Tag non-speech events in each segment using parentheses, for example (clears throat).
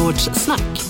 Trädgårdssnack.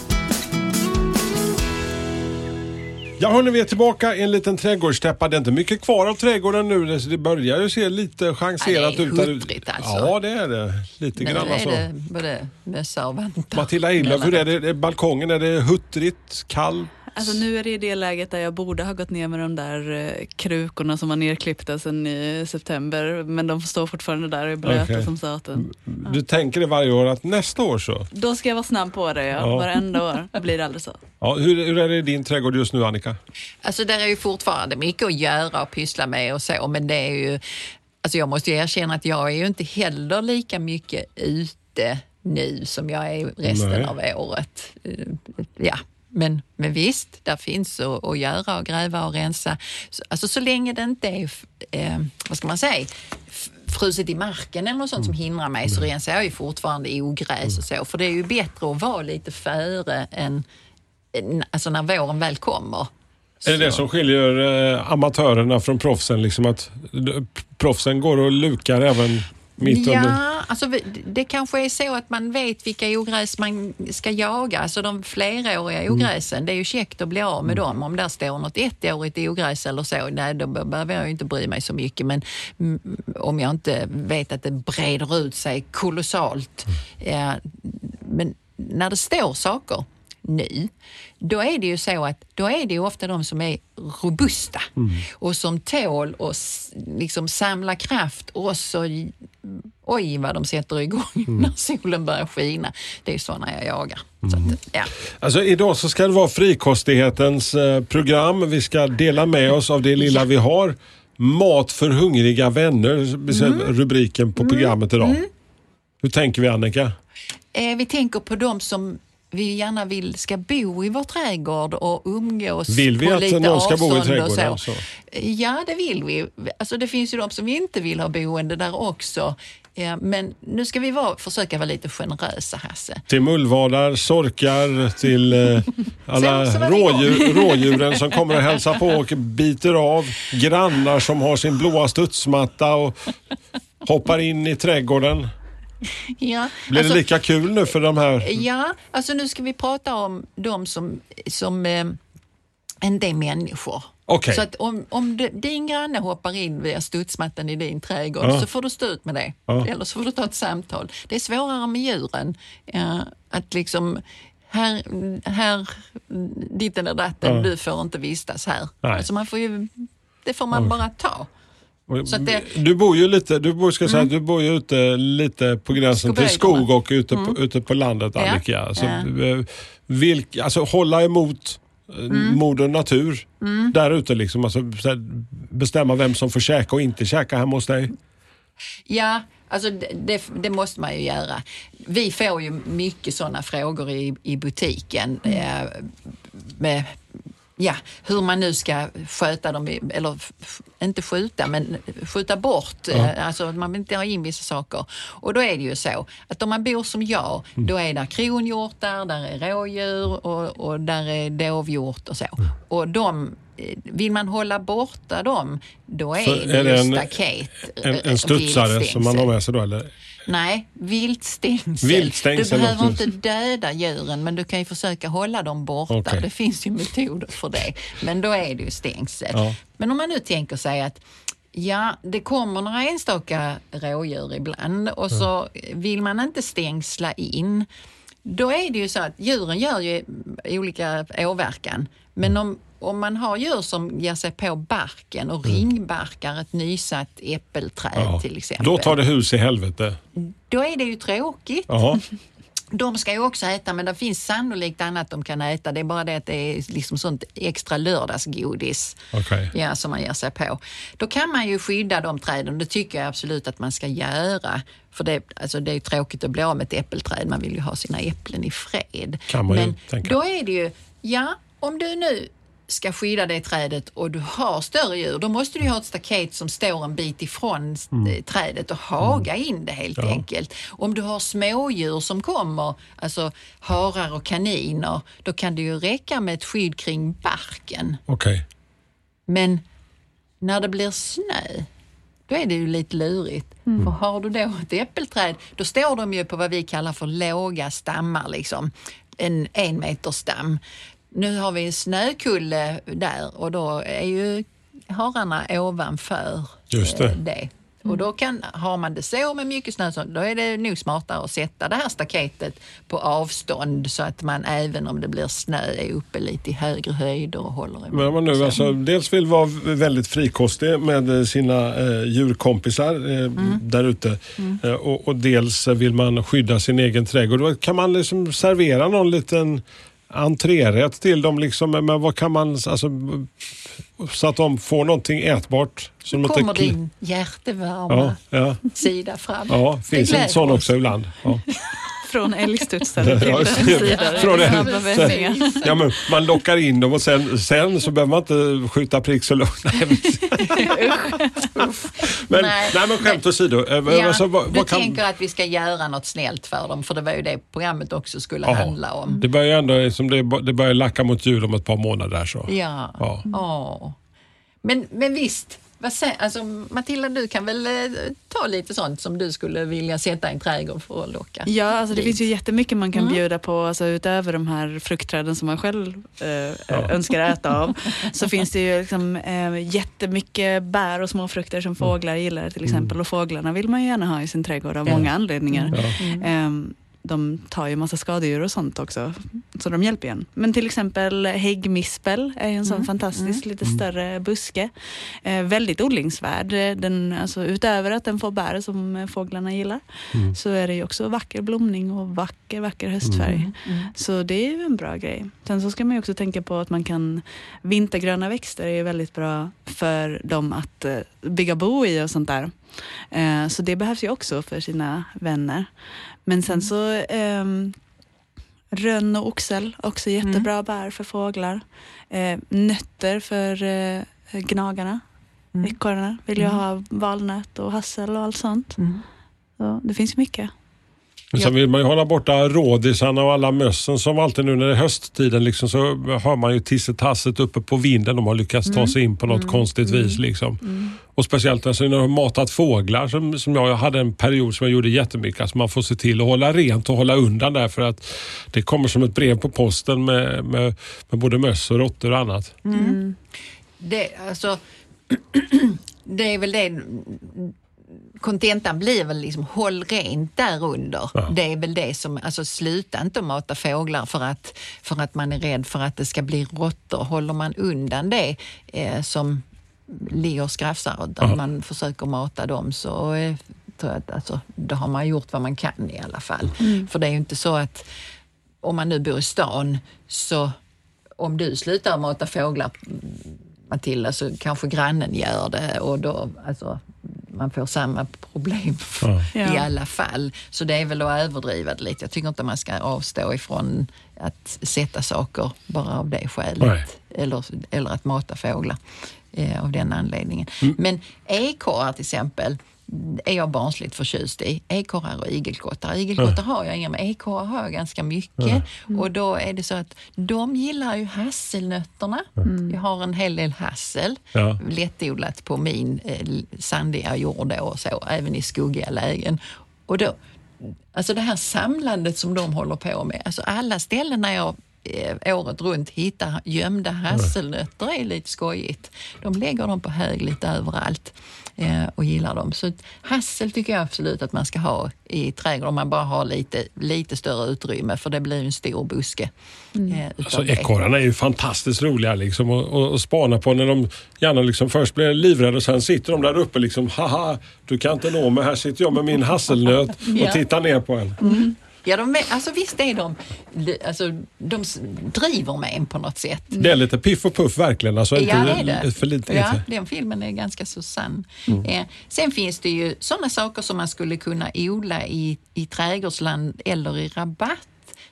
Ja, hörni, vi är tillbaka i en liten trädgårdstäppa. Det är inte mycket kvar av trädgården nu. Det börjar ju se lite chanserat Ja, det är ut. där ute. huttrigt alltså. Ja, det är det. Lite Nu grann är alltså. det både mössa och vantar. Matilda Eilöf, hur är det? Är balkongen? Är det huttrigt, kallt? Alltså nu är det i det läget där jag borde ha gått ner med de där eh, krukorna som var nerklippta sedan i september. Men de står fortfarande där och är blöta Okej. som satan. Du tänker det varje år att nästa år så? Då ska jag vara snabb på det, ja. Ja. Varenda år blir det aldrig så. Ja, hur, hur är det i din trädgård just nu Annika? Alltså där är ju fortfarande mycket att göra och pyssla med och så, men det är ju... Alltså jag måste ju erkänna att jag är ju inte heller lika mycket ute nu som jag är resten Nej. av året. Eh, Ja, men, men visst, där finns att, att göra och gräva och rensa. Så- Alltså så länge det inte är, eh, vad ska man säga, f- frusit i marken eller något sånt som hindrar mig så rensar jag ju fortfarande ogräs och så. För det är ju bättre att vara lite före än, alltså när våren väl kommer. Är det det som skiljer eh, amatörerna från proffsen? Liksom att proffsen går och lukar även mitt ja, under? alltså det kanske är så att man vet vilka ogräs man ska jaga. Alltså de fleråriga Mm. ogräsen, det är ju käckt att bli av med dem. Om där står något ettårigt ogräs eller så, nej, då be- behöver jag inte bry mig så mycket. Men mm, om jag inte vet att det breder ut sig kolossalt. Mm. Ja, men när det står saker nu, då är det ju så att då är det ofta de som är robusta Mm. och som tål och s- liksom samla kraft och så oj vad de sätter igång Mm. när solen börjar skina. Det är sådana jag jagar. Så att, ja. Alltså idag så ska det vara frikostighetens eh, program. Vi ska dela med oss av det lilla vi har. Mat för hungriga vänner, mm. rubriken på programmet idag. Hur tänker vi Annika? eh, vi tänker på de som vi gärna vill ska bo i vår trädgård och umgås Vill vi på att lite någon ska bo i trädgården, så. Ja, det vill vi. Alltså, det finns ju de som inte vill ha boende där också. Ja, men nu ska vi vara, försöka vara lite generösa, Hasse. Till mullvadar, sorkar, till eh, (laughs) alla rådjur, rådjuren som kommer och hälsar på och biter av. Grannar som har sin blåa studsmatta och hoppar in i trädgården. Ja, Blir alltså- det lika kul nu för de här? Ja, alltså nu ska vi prata om de som, som eh, inte är människor. Okej. Så att om, om det, din granne hoppar in via studsmattan i din trädgård Ja. så får du stå ut med det. Ja. Eller så får du ta ett samtal. Det är svårare med djuren. Ja, att liksom, här, här, ditten eller datten, Ja. du får inte vistas här. Nej. Alltså man får ju, det får man bara ta. Så det- Du bor ju lite, du bor, ska säga, du bor ju ute lite på gränsen till skog och ute, på, ute på landet Ja. Annika. Alltså, Ja. eh, vilk, alltså hålla emot eh, moder natur där ute liksom. Alltså, bestämma vem som får käka och inte käka hemma hos dig. Ja, alltså det, det, det måste man ju göra. Vi får ju mycket sådana frågor i, i butiken. Eh, med, ja, hur man nu ska sköta dem, eller inte skjuta, men skjuta bort. Eh, alltså man vill inte ha in vissa saker. Och då är det ju så att om man bor som jag, då är där kronhjortar, där är rådjur och, och där är dovhjort och så. Och de eh, vill man hålla borta dem, då är Så det, är det ju en- staket. En, eh, en studsare viltstängsel. som man har med sig då eller? Nej, viltstängsel. Viltstängsel Du behöver inte döda djuren men du kan ju försöka hålla dem borta. Okej. Det finns ju metoder för det. Men då är det ju stängsel. Ja. Men om man nu tänker sig att Ja, det kommer några enstaka rådjur ibland och så vill man inte stängsla in. Då är det ju så att djuren gör ju olika åverkan. Men om, om man har djur som ger sig på barken och ringbarkar ett nysatt äppelträd Ja. till exempel. Då tar det hus i helvete. Då är det ju tråkigt. Ja. (laughs) De ska ju också äta, men det finns sannolikt annat de kan äta. Det är bara det att det är liksom sånt extra lördagsgodis Okej. ja, som man ger sig på. Då kan man ju skydda de träden. Det tycker jag absolut att man ska göra. För det, alltså det är tråkigt att bli av med ett äppelträd. Man vill ju ha sina äpplen i fred. Kan man ju men tänka. då är det ju, ja, om du nu ska skydda det trädet och du har större djur, då måste du ha ett staket som står en bit ifrån eh, trädet och haga in det helt enkelt. Om du har smådjur som kommer, alltså harar och kaniner, då kan det ju räcka med ett skydd kring barken. Okej. Men när det blir snö, då är det ju lite lurigt. För har du då ett äppelträd, då står de ju på vad vi kallar för låga stammar, liksom. en en meter stam. Nu har vi en snökulle där och då är ju hararna ovanför Just det. eh, det. Och då kan, har man det så med mycket snö, så, då är det nog smartare att sätta det här staketet på avstånd så att man även om det blir snö är uppe lite i högre höjder och håller emot. Men om man nu Så- alltså, dels vill vara väldigt frikostig med sina eh, djurkompisar eh, Mm. där ute eh, och, och dels vill man skydda sin egen trädgård. Då kan man liksom servera någon liten entrérätt till dem. Liksom, men vad kan man, alltså, så att de får någonting ätbart. Som Nu kommer din hjärtevarma Ja, ja, sida fram. ja Det finns en sån oss. också ibland. Ja. (laughs) Från älgstudsare Ja, till det- sidare. från en- Snabba vändningar. (laughs) (laughs) Ja, men man lockar in dem och sen, sen så behöver man inte skjuta prick så långt. Nej, men, nej. Nej. men skämt åsido. Eh, Ja, alltså, vad, du vad kan, tänker att vi ska göra något snällt för dem, för det var ju det programmet också skulle Jaha. handla om. det börjar ändå, som det, det börjar lacka mot jul om ett par månader. Så. Ja. Ja. Åh. Men, men visst, alltså, Matilda du kan väl eh, ta lite sånt som du skulle vilja sätta i en trädgård för att locka? Ja, alltså det dit. finns ju jättemycket man Mm. kan bjuda på, alltså utöver de här fruktträden som man själv eh, önskar äta av, (laughs) så finns det ju liksom, eh, jättemycket bär och små frukter som fåglar gillar till exempel. Och fåglarna vill man ju gärna ha i sin trädgård av Ja. många anledningar. Ja. Ehm, de tar ju massa skadedjur och sånt också, så de hjälper igen. Men till exempel häggmispel är en sån fantastisk, lite större buske. Eh, väldigt odlingsvärd. Den, alltså, utöver att den får bär som eh, fåglarna gillar, så är det ju också vacker blomning och vacker, vacker höstfärg. Så det är ju en bra grej. Sen så ska man ju också tänka på att man kan, vintergröna växter är ju väldigt bra för dem att eh, bygga bo i och sånt där. Eh, så det behövs ju också för sina vänner. Men sen så ehm, rönn och oxel, också jättebra bär för fåglar. Eh, nötter för eh, gnagarna, ekorrarna vill ju ha valnöt och hassel och allt sånt. Mm. Så det finns mycket. Men sen vill man ju hålla borta rådisarna och alla mössen som alltid nu när det är hösttiden liksom, så hör man ju tissetasset uppe på vinden. De har lyckats ta sig in på något konstigt vis. Liksom. Och speciellt alltså, när de har matat fåglar som, som jag hade en period som jag gjorde jättemycket. Alltså man får se till att hålla rent och hålla undan där för att det kommer som ett brev på posten med, med, med både möss och råttor och annat. Det, alltså, (clears throat) det är väl det kontentan blir väl liksom håll rent där under. Ja. Det är väl det som, alltså sluta inte att mata fåglar för att, för att man är rädd för att det ska bli råttor. Håller man undan det eh, som ligger och skrafsar och där Ja. man försöker mata dem så eh, tror jag att alltså, då har man gjort vad man kan i alla fall. För det är ju inte så att om man nu bor i stan så om du slutar mata fåglar Matilda så kanske grannen gör det och då alltså, man får samma problem Ja. (laughs) i alla fall. Så det är väl att överdriva det lite. Jag tycker inte man ska avstå ifrån att sätta saker bara av det skälet. Nej. Eller, eller att mata fåglar eh, av den anledningen. Mm. Men ekorrar till exempel är jag barnsligt förtjust i. Ekorrar och igelkottar. Igelkottar har jag inga, men ekorrar har jag ganska mycket. Och då är det så att de gillar ju hasselnötterna. Jag har en hel del hassel Ja. lättodlat på min eh, sandiga jord och så, även i skuggiga lägen. Och då, alltså det här samlandet som de håller på med, alltså alla ställen när jag året runt hittar gömda hasselnötter är lite skojigt. De lägger dem på hög lite överallt eh, och gillar dem. Så hassel tycker jag absolut att man ska ha i trädgården om man bara har lite, lite större utrymme för det blir en stor buske. Eh, utav Alltså, ekorrarna är ju fantastiskt roliga liksom, och, och spana på när de gärna liksom först blir livrädda och sen sitter de där uppe liksom haha du kan inte nå mig, här sitter jag med min hasselnöt och (laughs) tittar ner på en. Ja, de alltså visst är de, alltså, de driver med en på något sätt. Det är lite piff och puff verkligen. Alltså, Ja, inte det är det. För lite, Ja, inte. den filmen är ganska så sann. Eh, sen finns det ju sådana saker som man skulle kunna odla i, i trädgårdsland eller i rabatt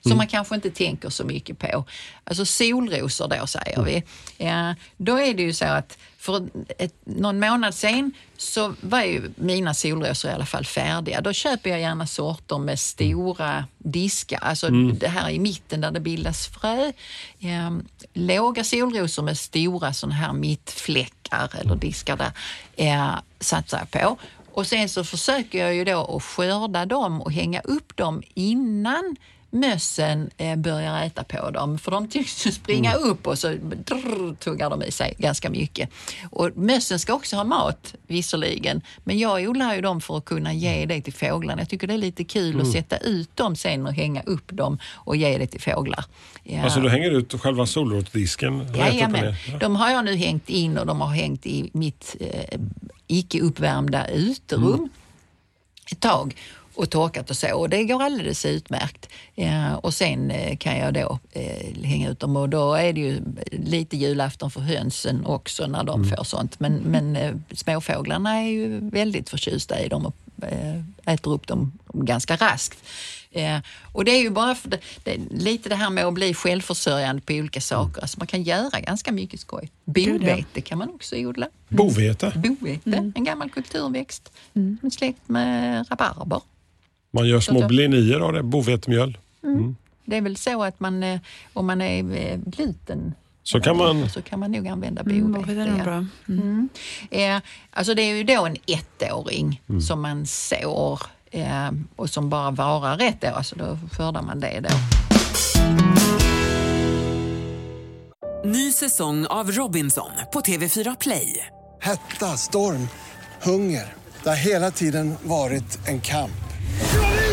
som man kanske inte tänker så mycket på. Alltså solrosor då säger vi. Ja, då är det ju så att för ett, någon månad sen så var ju mina solrosor i alla fall färdiga. Då köper jag gärna sorter med stora diskar, alltså det här i mitten där det bildas frö. Eh, låga solrosor med stora sådana här mittfläckar eller diskar där eh, satsar jag på. Och sen så försöker jag ju då att skörda dem och hänga upp dem innan mössen eh, börjar äta på dem. För de tycks springa upp och så drr, tuggar de i sig ganska mycket. Och mössen ska också ha mat visserligen, men jag odlar ju dem för att kunna ge det till fåglarna. Jag tycker det är lite kul att sätta ut dem sen och hänga upp dem och ge det till fåglar. Ja. Alltså du hänger ut själva och Jajamän. Ja. De har jag nu hängt in och de har hängt i mitt eh, icke uppvärmda uterum Mm. ett tag och torkat och så. Och det går alldeles utmärkt. Ja, och sen eh, kan jag då eh, hänga ut dem och då är det ju lite julafton för hönsen också när de Mm. får sånt. Men, men eh, småfåglarna är ju väldigt förtjusta i dem och eh, äter upp dem ganska raskt. Eh, och det är ju bara det, det, lite det här med att bli självförsörjande på olika saker. Alltså man kan göra ganska mycket skoj. Ja. Bovete kan man också odla. Bovete. Bovete, en gammal kulturväxt. En släkt med rabarber. Man gör små blinier av det, bovetemjöl. Det är väl så att man, eh, om man är eh, gluten Så kan man... så kan man nog använda Mm, bovete. bra. Mm. Eh, alltså det är ju då en ettåring Mm. som man sår eh, och som bara varar ett år, så då skördar man det då. Ny säsong av Robinson på TV4 Play. Hetta, storm, hunger. Det har hela tiden varit en kamp.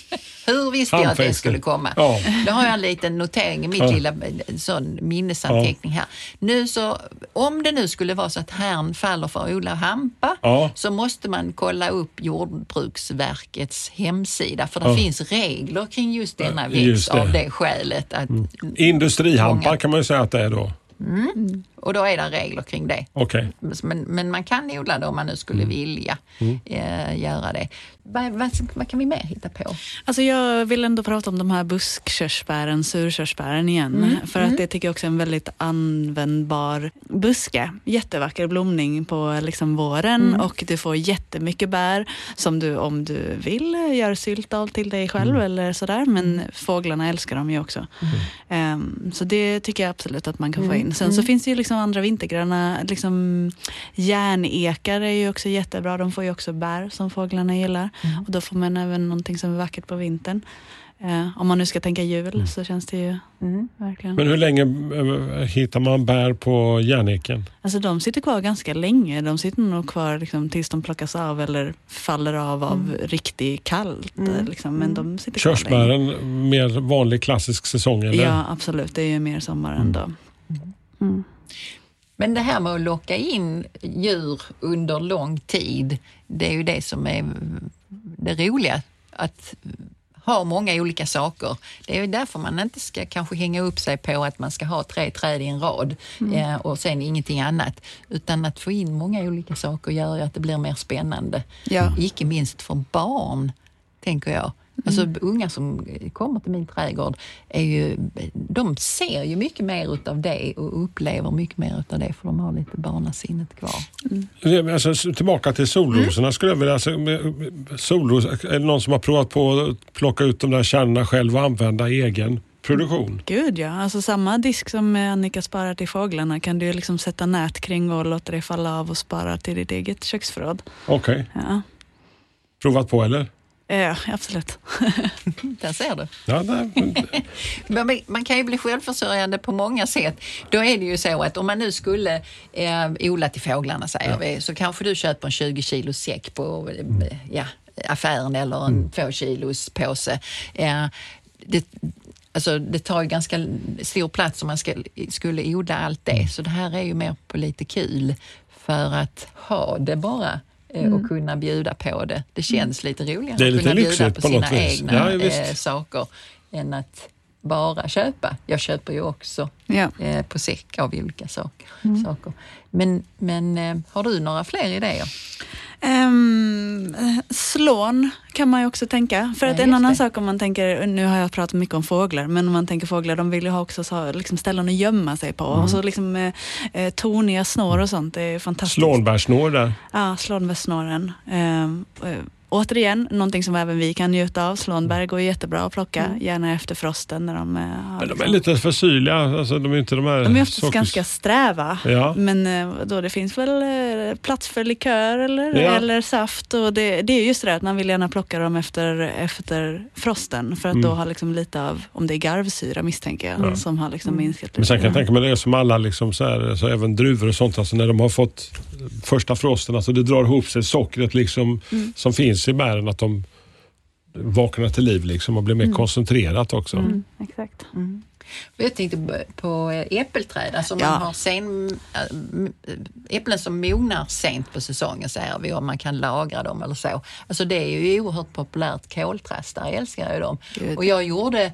(laughs) Hur visste jag att det skulle komma? Ja. Då har jag en liten notering i mitt Ja. lilla sån minnesanteckning här. Nu så, om det nu skulle vara så att herrn faller för att odla hampa Ja. så måste man kolla upp Jordbruksverkets hemsida för det Ja. finns regler kring just denna växt just det. Mm. av det skälet. Att, Industrihampa Många. kan man ju säga att det är då. Och då är det regler kring det. Okej. Men, men man kan odla det om man nu skulle vilja eh, göra det. Vad, vad, vad kan vi mer hitta på? Alltså jag vill ändå prata om de här buskkörsbären, surkörsbären igen. Mm, För att det tycker jag också är en väldigt användbar buske. Jättevacker blomning på liksom våren Mm. och du får jättemycket bär som du om du vill gör sylt av till dig själv Mm. eller sådär. Men fåglarna älskar dem ju också. Ehm, så det tycker jag absolut att man kan Mm. få in. Sen så finns det ju liksom andra vintergröna, liksom järnekar är ju också jättebra. De får ju också bär som fåglarna gillar. Mm. Och då får man även någonting som är vackert på vintern. Eh, om man nu ska tänka jul så känns det ju verkligen... Men hur länge eh, hittar man bär på järneken? Alltså de sitter kvar ganska länge. De sitter nog kvar liksom, tills de plockas av eller faller av av riktigt kallt. eh, Liksom. Men de sitter kvar länge. Körsbären, mer vanlig klassisk säsong eller? Ja, absolut. Det är ju mer sommaren då. Men det här med att locka in djur under lång tid, det är ju det som är det roliga. Att ha många olika saker. Det är ju därför man inte ska kanske hänga upp sig på att man ska ha tre träd i en rad eh, och sen ingenting annat. Utan att få in många olika saker gör ju att det blir mer spännande. Ja. Icke minst för barn, tänker jag. Alltså unga som kommer till min trädgård, är ju, de ser ju mycket mer utav det och upplever mycket mer utav det för de har lite barnasinnet kvar. Alltså, tillbaka till solrosorna skulle jag vilja säga. Solros, är det någon som har provat på att plocka ut de där kärnorna själv och använda i egen produktion? Gud ja, alltså samma disk som Annika sparar till fåglarna kan du liksom sätta nät kring och låta det falla av och spara till ditt eget köksförråd. Okej. Ja. Provat på eller? Ja, absolut. (laughs) Där ser du. Ja, (laughs) nej, man- kan ju bli självförsörjande på många sätt. Då är det ju så att om man nu skulle eh, odla till fåglarna säger vi, så kanske du köper en 20 kilos säck på eh, ja, affären eller en 2 kilos påse. Eh, det, alltså, det tar ju ganska stor plats om man ska, skulle odla allt det. Så det här är ju mer på lite kul för att ha det bara eh, och kunna bjuda på det. Det känns lite roligare Det är att lite kunna bjuda på på sina vis. egna Ja, eh, saker än att bara köpa. Jag köper ju också Ja. eh, på säck av olika saker. saker. Men, men eh, har du några fler idéer? Um, slån kan man ju också tänka. För Ja, att en annan det. sak om man tänker, nu har jag pratat mycket om fåglar, men om man tänker fåglar, de vill ju ha också så, liksom ställen att gömma sig på. Och så liksom eh, eh, toniga snår och sånt, det är fantastiskt. Slånbärssnår där. Ja, slånbärssnåren. Um, återigen, någonting som även vi kan njuta av. Slånbär går jättebra att plocka, gärna efter frosten när de eh, har Men de är liksom- lite för syrliga. Alltså, de är inte de här de är oftast sockers- ganska sträva. Ja. Men eh, då det finns väl eh, plats för likör eller, Ja. eller saft. Och det, det är just det att man vill gärna plocka dem efter, efter frosten. För att Mm. då ha liksom lite av, om det är garvsyra misstänker jag, som har liksom minskat lite. Men sen kan jag tänka mig det är som alla, liksom så här, så även druvor och sånt, alltså när de har fått första frosten, alltså det drar ihop sig sockret liksom, Mm. som finns i bären, att de vaknar till liv liksom och blir Mm. mer koncentrerat också. Exakt. Jag tänkte på- på äppelträd, alltså Ja. man har sen, äh, äpplen som mognar sent på säsongen säger vi och man kan lagra dem eller så. Alltså det är ju oerhört populärt. Koltrastar älskar ju dem. Gud. Och jag gjorde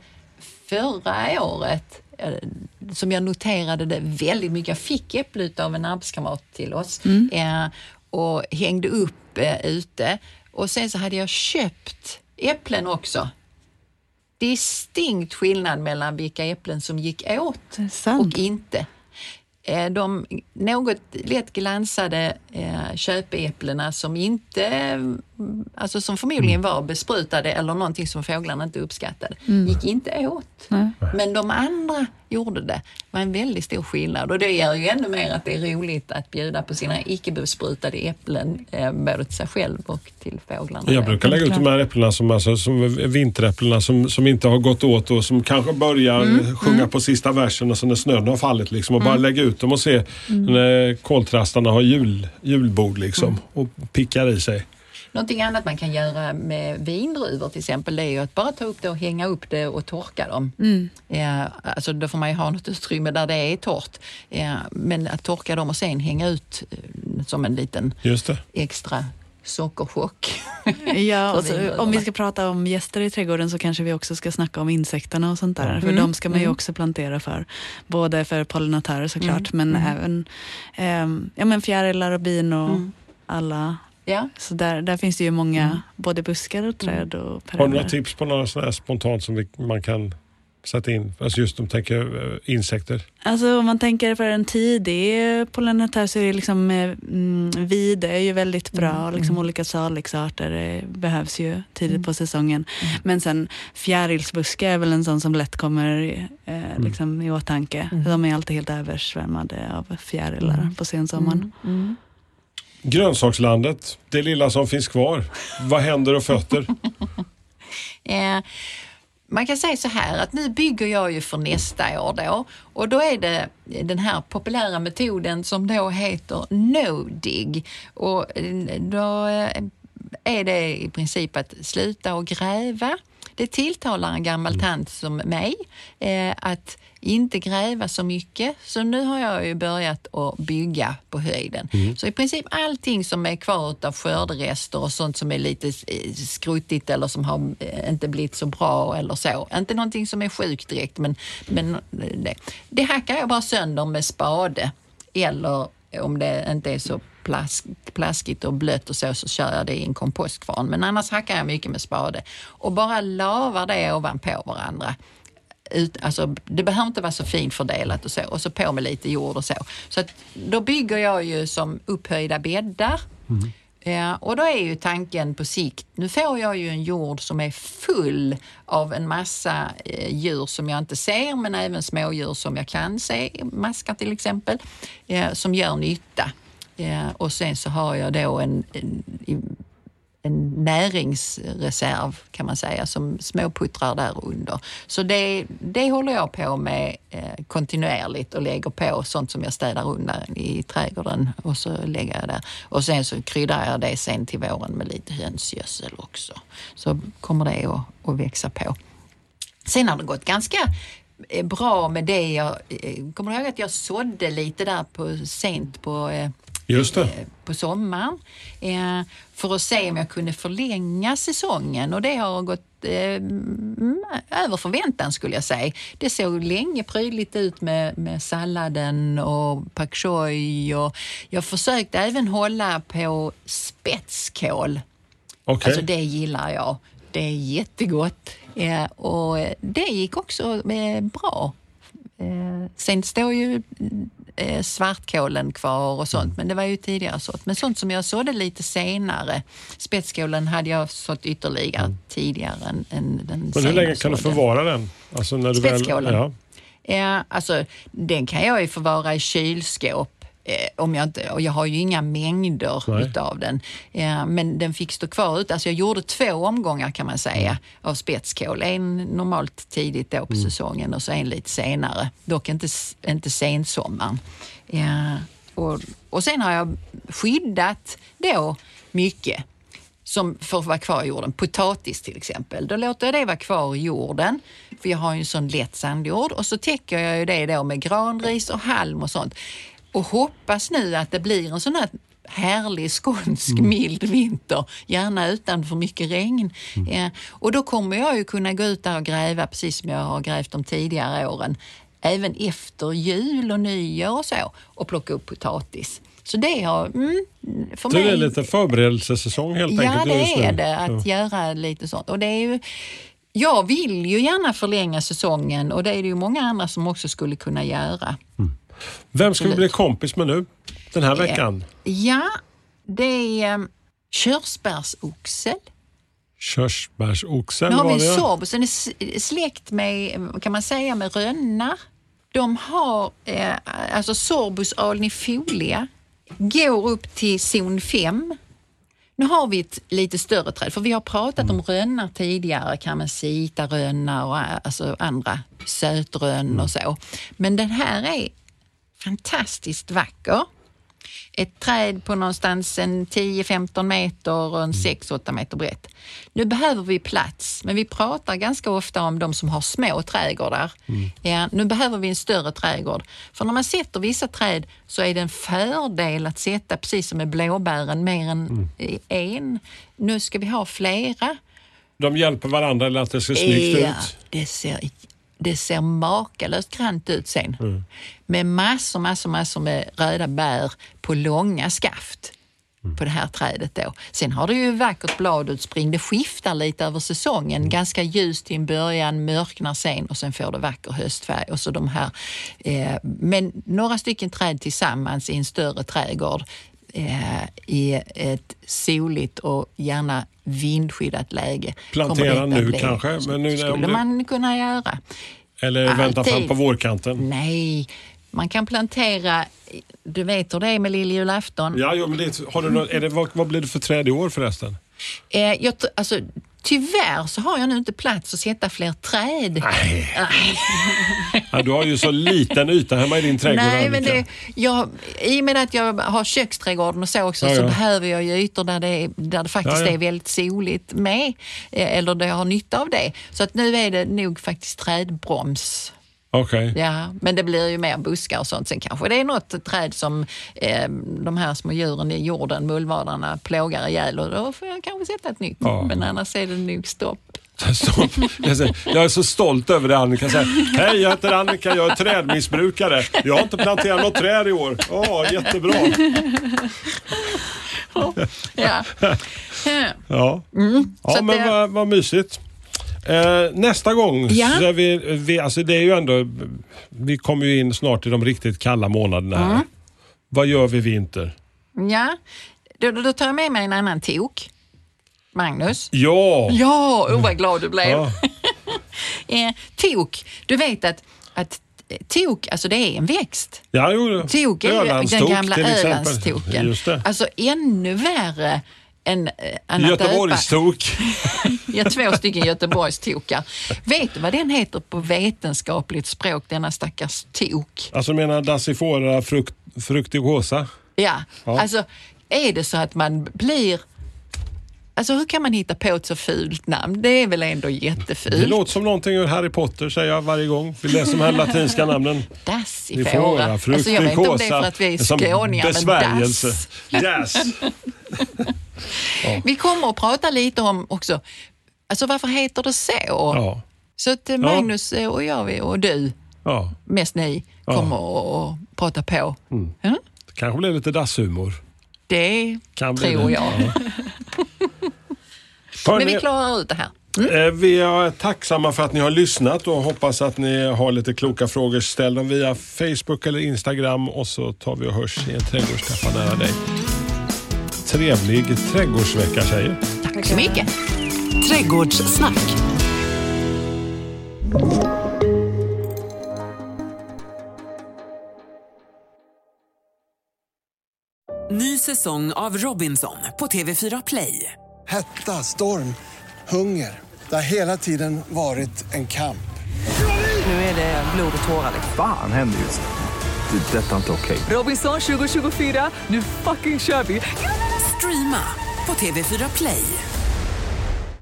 förra året eh, som jag noterade det väldigt mycket. Jag fick äpple av en arbetskamrat till oss eh, och hängde upp eh, ute. Och sen så hade jag köpt äpplen också distinkt skillnad mellan vilka äpplen som gick åt och inte. Eh, De något lätt glansade eh, köpäpplena som inte, alltså som förmodligen var besprutade eller någonting som fåglarna inte uppskattade, gick inte åt. Nej. Men de andra gjorde det. Det var en väldigt stor skillnad och det gör ju ännu mer att det är roligt att bjuda på sina icke besprutade äpplen eh, både till sig själv och till fåglarna. Jag brukar lägga ut de här äpplena som, alltså, som vinteräpplena som, som inte har gått åt och som kanske börjar Mm, sjunga på sista versen och så när snön har fallit liksom, och bara lägga ut dem och se Mm. när koltrastarna har jul, julbord liksom, och pickar i sig. Någonting annat man kan göra med vindruvor till exempel, det är ju att bara ta upp det och hänga upp det och torka dem. Ja, alltså då får man ju ha något utrymme där det är torrt. Ja, men att torka dem och sen hänga ut eh, som en liten Just det. extra sockerchock. Ja, (laughs) För och så, vindruvorna. om vi ska prata om gäster i trädgården så kanske vi också ska snacka om insekterna och sånt där. För Mm. de ska man ju också plantera för. Både för pollinatörer såklart, men även ehm, ja, men fjärilar och bin och alla. Ja. Så där, där finns det ju många, både buskar och träd och Har du perenner. några tips på några sådana här spontant som vi, man kan sätta in? Alltså just de tänker eh, insekter. Alltså om man tänker för en tidig pollinatör så är det liksom eh, mm, vide är ju väldigt bra och liksom olika salixarter eh, behövs ju tidigt på säsongen. Men sen fjärilsbuske är väl en sån som lätt kommer eh, liksom i åtanke. De är alltid helt översvämmade av fjärilar på sensommaren. Grönsakslandet, det lilla som finns kvar. Vad händer och fötter? (laughs) Eh, man kan säga så här att nu bygger jag ju för nästa år då och då är det den här populära metoden som då heter no-dig. Och eh, då eh, är det i princip att sluta och gräva. Det tilltalar en gammal tant som mig eh, att inte gräva så mycket. Så nu har jag ju börjat att bygga på höjden. Så i princip allting som är kvar av skörderester och sånt som är lite eh, skruttigt eller som har eh, inte blivit så bra eller så. Inte någonting som är sjukt direkt men, men eh, det, det hackar jag bara sönder med spade. Eller om det inte är så plask, plaskigt och blött och så, så kör jag det i en kompostkvarn. Men annars hackar jag mycket med spade och bara lavar det ovanpå varandra. Ut, alltså, det behöver inte vara så fint fördelat och så. Och så på med lite jord och så. Så att, då bygger jag ju som upphöjda bäddar. Ja, och då är ju tanken på sikt, nu får jag ju en jord som är full av en massa eh, djur som jag inte ser men även smådjur som jag kan se, maskar till exempel, eh, som gör nytta. Eh, och sen så har jag då en, en, i- en näringsreserv kan man säga som småputtrar där under. Så det, det håller jag på med eh, kontinuerligt och lägger på sånt som jag städar undan i trädgården och så lägger jag där. Och sen så kryddar jag det sen till våren med lite hönsgödsel också. Så kommer det att, att växa på. Sen har det gått ganska eh, bra med det. Jag eh, Kommer kommer ihåg att jag sådde lite där på, sent på eh, Just det. på sommaren eh, för att se om jag kunde förlänga säsongen och det har gått eh, över förväntan skulle jag säga. Det såg länge prydligt ut med, med salladen och pak choi och jag försökte även hålla på spetskål. Okej. Alltså det gillar jag. Det är jättegott eh, och det gick också eh, bra. Eh, sen står ju eh, svartkålen kvar och sånt, men det var ju tidigare sått. Men sånt som jag sådde lite senare, spetskålen hade jag sått ytterligare tidigare än, än den Men hur länge kan du förvara den? Alltså när du väl, Spetskålen? ja. Ja, alltså den kan jag ju förvara i kylskåp. Eh, om jag, inte, och jag har ju inga mängder Nej. utav den. Ja, men den fick stå kvar ute. Alltså jag gjorde två omgångar kan man säga av spetskål. En normalt tidigt då på säsongen och så en lite senare. Dock inte, inte sensommaren. Ja, och, och sen har jag skyddat då mycket som får vara kvar i jorden. Potatis till exempel. Då låter jag det vara kvar i jorden, för jag har ju en sån lätt sandjord. Och så täcker jag ju det då med granris och halm och sånt. Och hoppas nu att det blir en sån här härlig skånsk mild vinter, gärna utan för mycket regn. Ja, och då kommer jag ju kunna gå ut där och gräva precis som jag har grävt de tidigare åren. Även efter jul och nyår och så och plocka upp potatis. Så det har, mm, för det mig... är lite förberedelsesäsong helt Ja, enkelt just det är det. Att göra lite sånt. Och det är ju, jag vill ju gärna förlänga säsongen och det är det ju många andra som också skulle kunna göra. Vem ska vi bli kompis med nu den här veckan? Ja, det är um, körsbärsoxel. Körsbärsoxen Nu har vi det. sorbus, den är släkt med, kan man säga, med rönnar. De har eh, alltså sorbus alnifolia, går upp till zon 5. Nu har vi ett lite större träd, för vi har pratat om rönnar tidigare, kamesita-rönnar och ä, alltså andra sötrönn och så. Men den här är fantastiskt vacker. Ett träd på någonstans en 10-15 meter och en 6-8 meter brett. Nu behöver vi plats, men vi pratar ganska ofta om de som har små trädgårdar. Ja, nu behöver vi en större trädgård. För när man sätter vissa träd så är det en fördel att sätta, precis som med blåbären, mer än en. Nu ska vi ha flera. De hjälper varandra eller att det ser snyggt Ja, ut. det ser, det ser makalöst grant ut sen. Med massor, massor, massor med röda bär på långa skaft på det här trädet då. Sen har det ju vackert bladutspring. Det skiftar lite över säsongen. Ganska ljust till en början, mörknar sen och sen får det vacker höstfärg. Och så de här, eh, men några stycken träd tillsammans i en större trädgård eh, i ett soligt och gärna vindskyddat läge. Plantera nu bli- kanske, men nu skulle det- man kunna göra. Eller vänta fram Alltid. på vårkanten. Nej, man kan plantera, du vet hur det är med lilljulafton. Ja, jo, men det, har du något, är det, vad, vad blir det för träd i år förresten? Eh, jag, alltså, tyvärr så har jag nu inte plats att sätta fler träd. Nej. (laughs) Ja, du har ju så liten yta hemma i din trädgård Nej, men det, jag, I och med att jag har köksträdgården och så också Ja, så ja. behöver jag ju ytor där det, är- där det faktiskt är väldigt soligt med. eh, Eller där jag har nytta av det. Så att nu är det nog faktiskt trädbroms. Okej. Ja, men det blir ju mer buskar och sånt. Sen kanske det är något träd som eh, de här små djuren i jorden, mullvadarna, plågar ihjäl och då får jag kanske sätta ett nytt. Ja. Men annars är det nog stopp. (laughs) Stopp. Jag är så stolt över det Annika säger. Hej, jag heter Annika, jag är trädmissbrukare. Jag har inte planterat något träd i år. Åh, jättebra. (laughs) Ja. (laughs) Ja, Mm, ja men det- vad, vad mysigt. Eh, nästa gång, Ja. så vi, vi, alltså det är ju ändå, vi kommer ju in snart i de riktigt kalla månaderna här. Mm. Vad gör vi vinter? Ja, då, då tar jag med mig en annan tok. Magnus? Ja! Ja, oh, vad glad du blev. Ja. (laughs) Eh, tok, du vet att, att tok, alltså det är en växt. Ja, jo, Tok är ju den gamla. Ölandstoken. Alltså ännu värre en eh, Anna Göteborgstok. (laughs) Ja, två stycken Göteborgstokar. Vet du vad den heter på vetenskapligt språk, denna stackars tok? Alltså menar Dassifora frukt, fructuosa? Ja, Ja. alltså är det så att man blir... Alltså hur kan man hitta på ett så fult namn? Det är väl ändå Det jättefult? låter som någonting ur Harry Potter säger jag varje gång. Vi läser de här latinska namnen. Dassifora. Alltså jag vet inte om det är för att vi är Som skåningar, men besvärjelse. dass. Yes. (laughs) Vi kommer att prata lite om också, alltså varför heter det så? Ja. Så att eh, Magnus eh, och jag och du, Ja. mest ni, Ja. kommer att att prata på. Mm. Det kanske blir lite dasshumor. Det Kan bli tror det. jag. (laughs) Men vi klarar ut det här. eh, vi är tacksamma för att ni har lyssnat och hoppas att ni har lite kloka frågor. Ställ dem via Facebook eller Instagram och så tar vi och hörs i en trädgårdskaffe nära dig. Trevlig trädgårdsvecka tjejer. Tack så mycket. Trädgårdssnack. Ny säsong av Robinson på TV4 Play. Hetta, storm, hunger. Det har hela tiden varit en kamp. Nu är det blod och tårar. Fan händer just nu. Det. är Detta är inte okej. Robinson 2024, nu fucking kör vi! Streama på TV4 Play.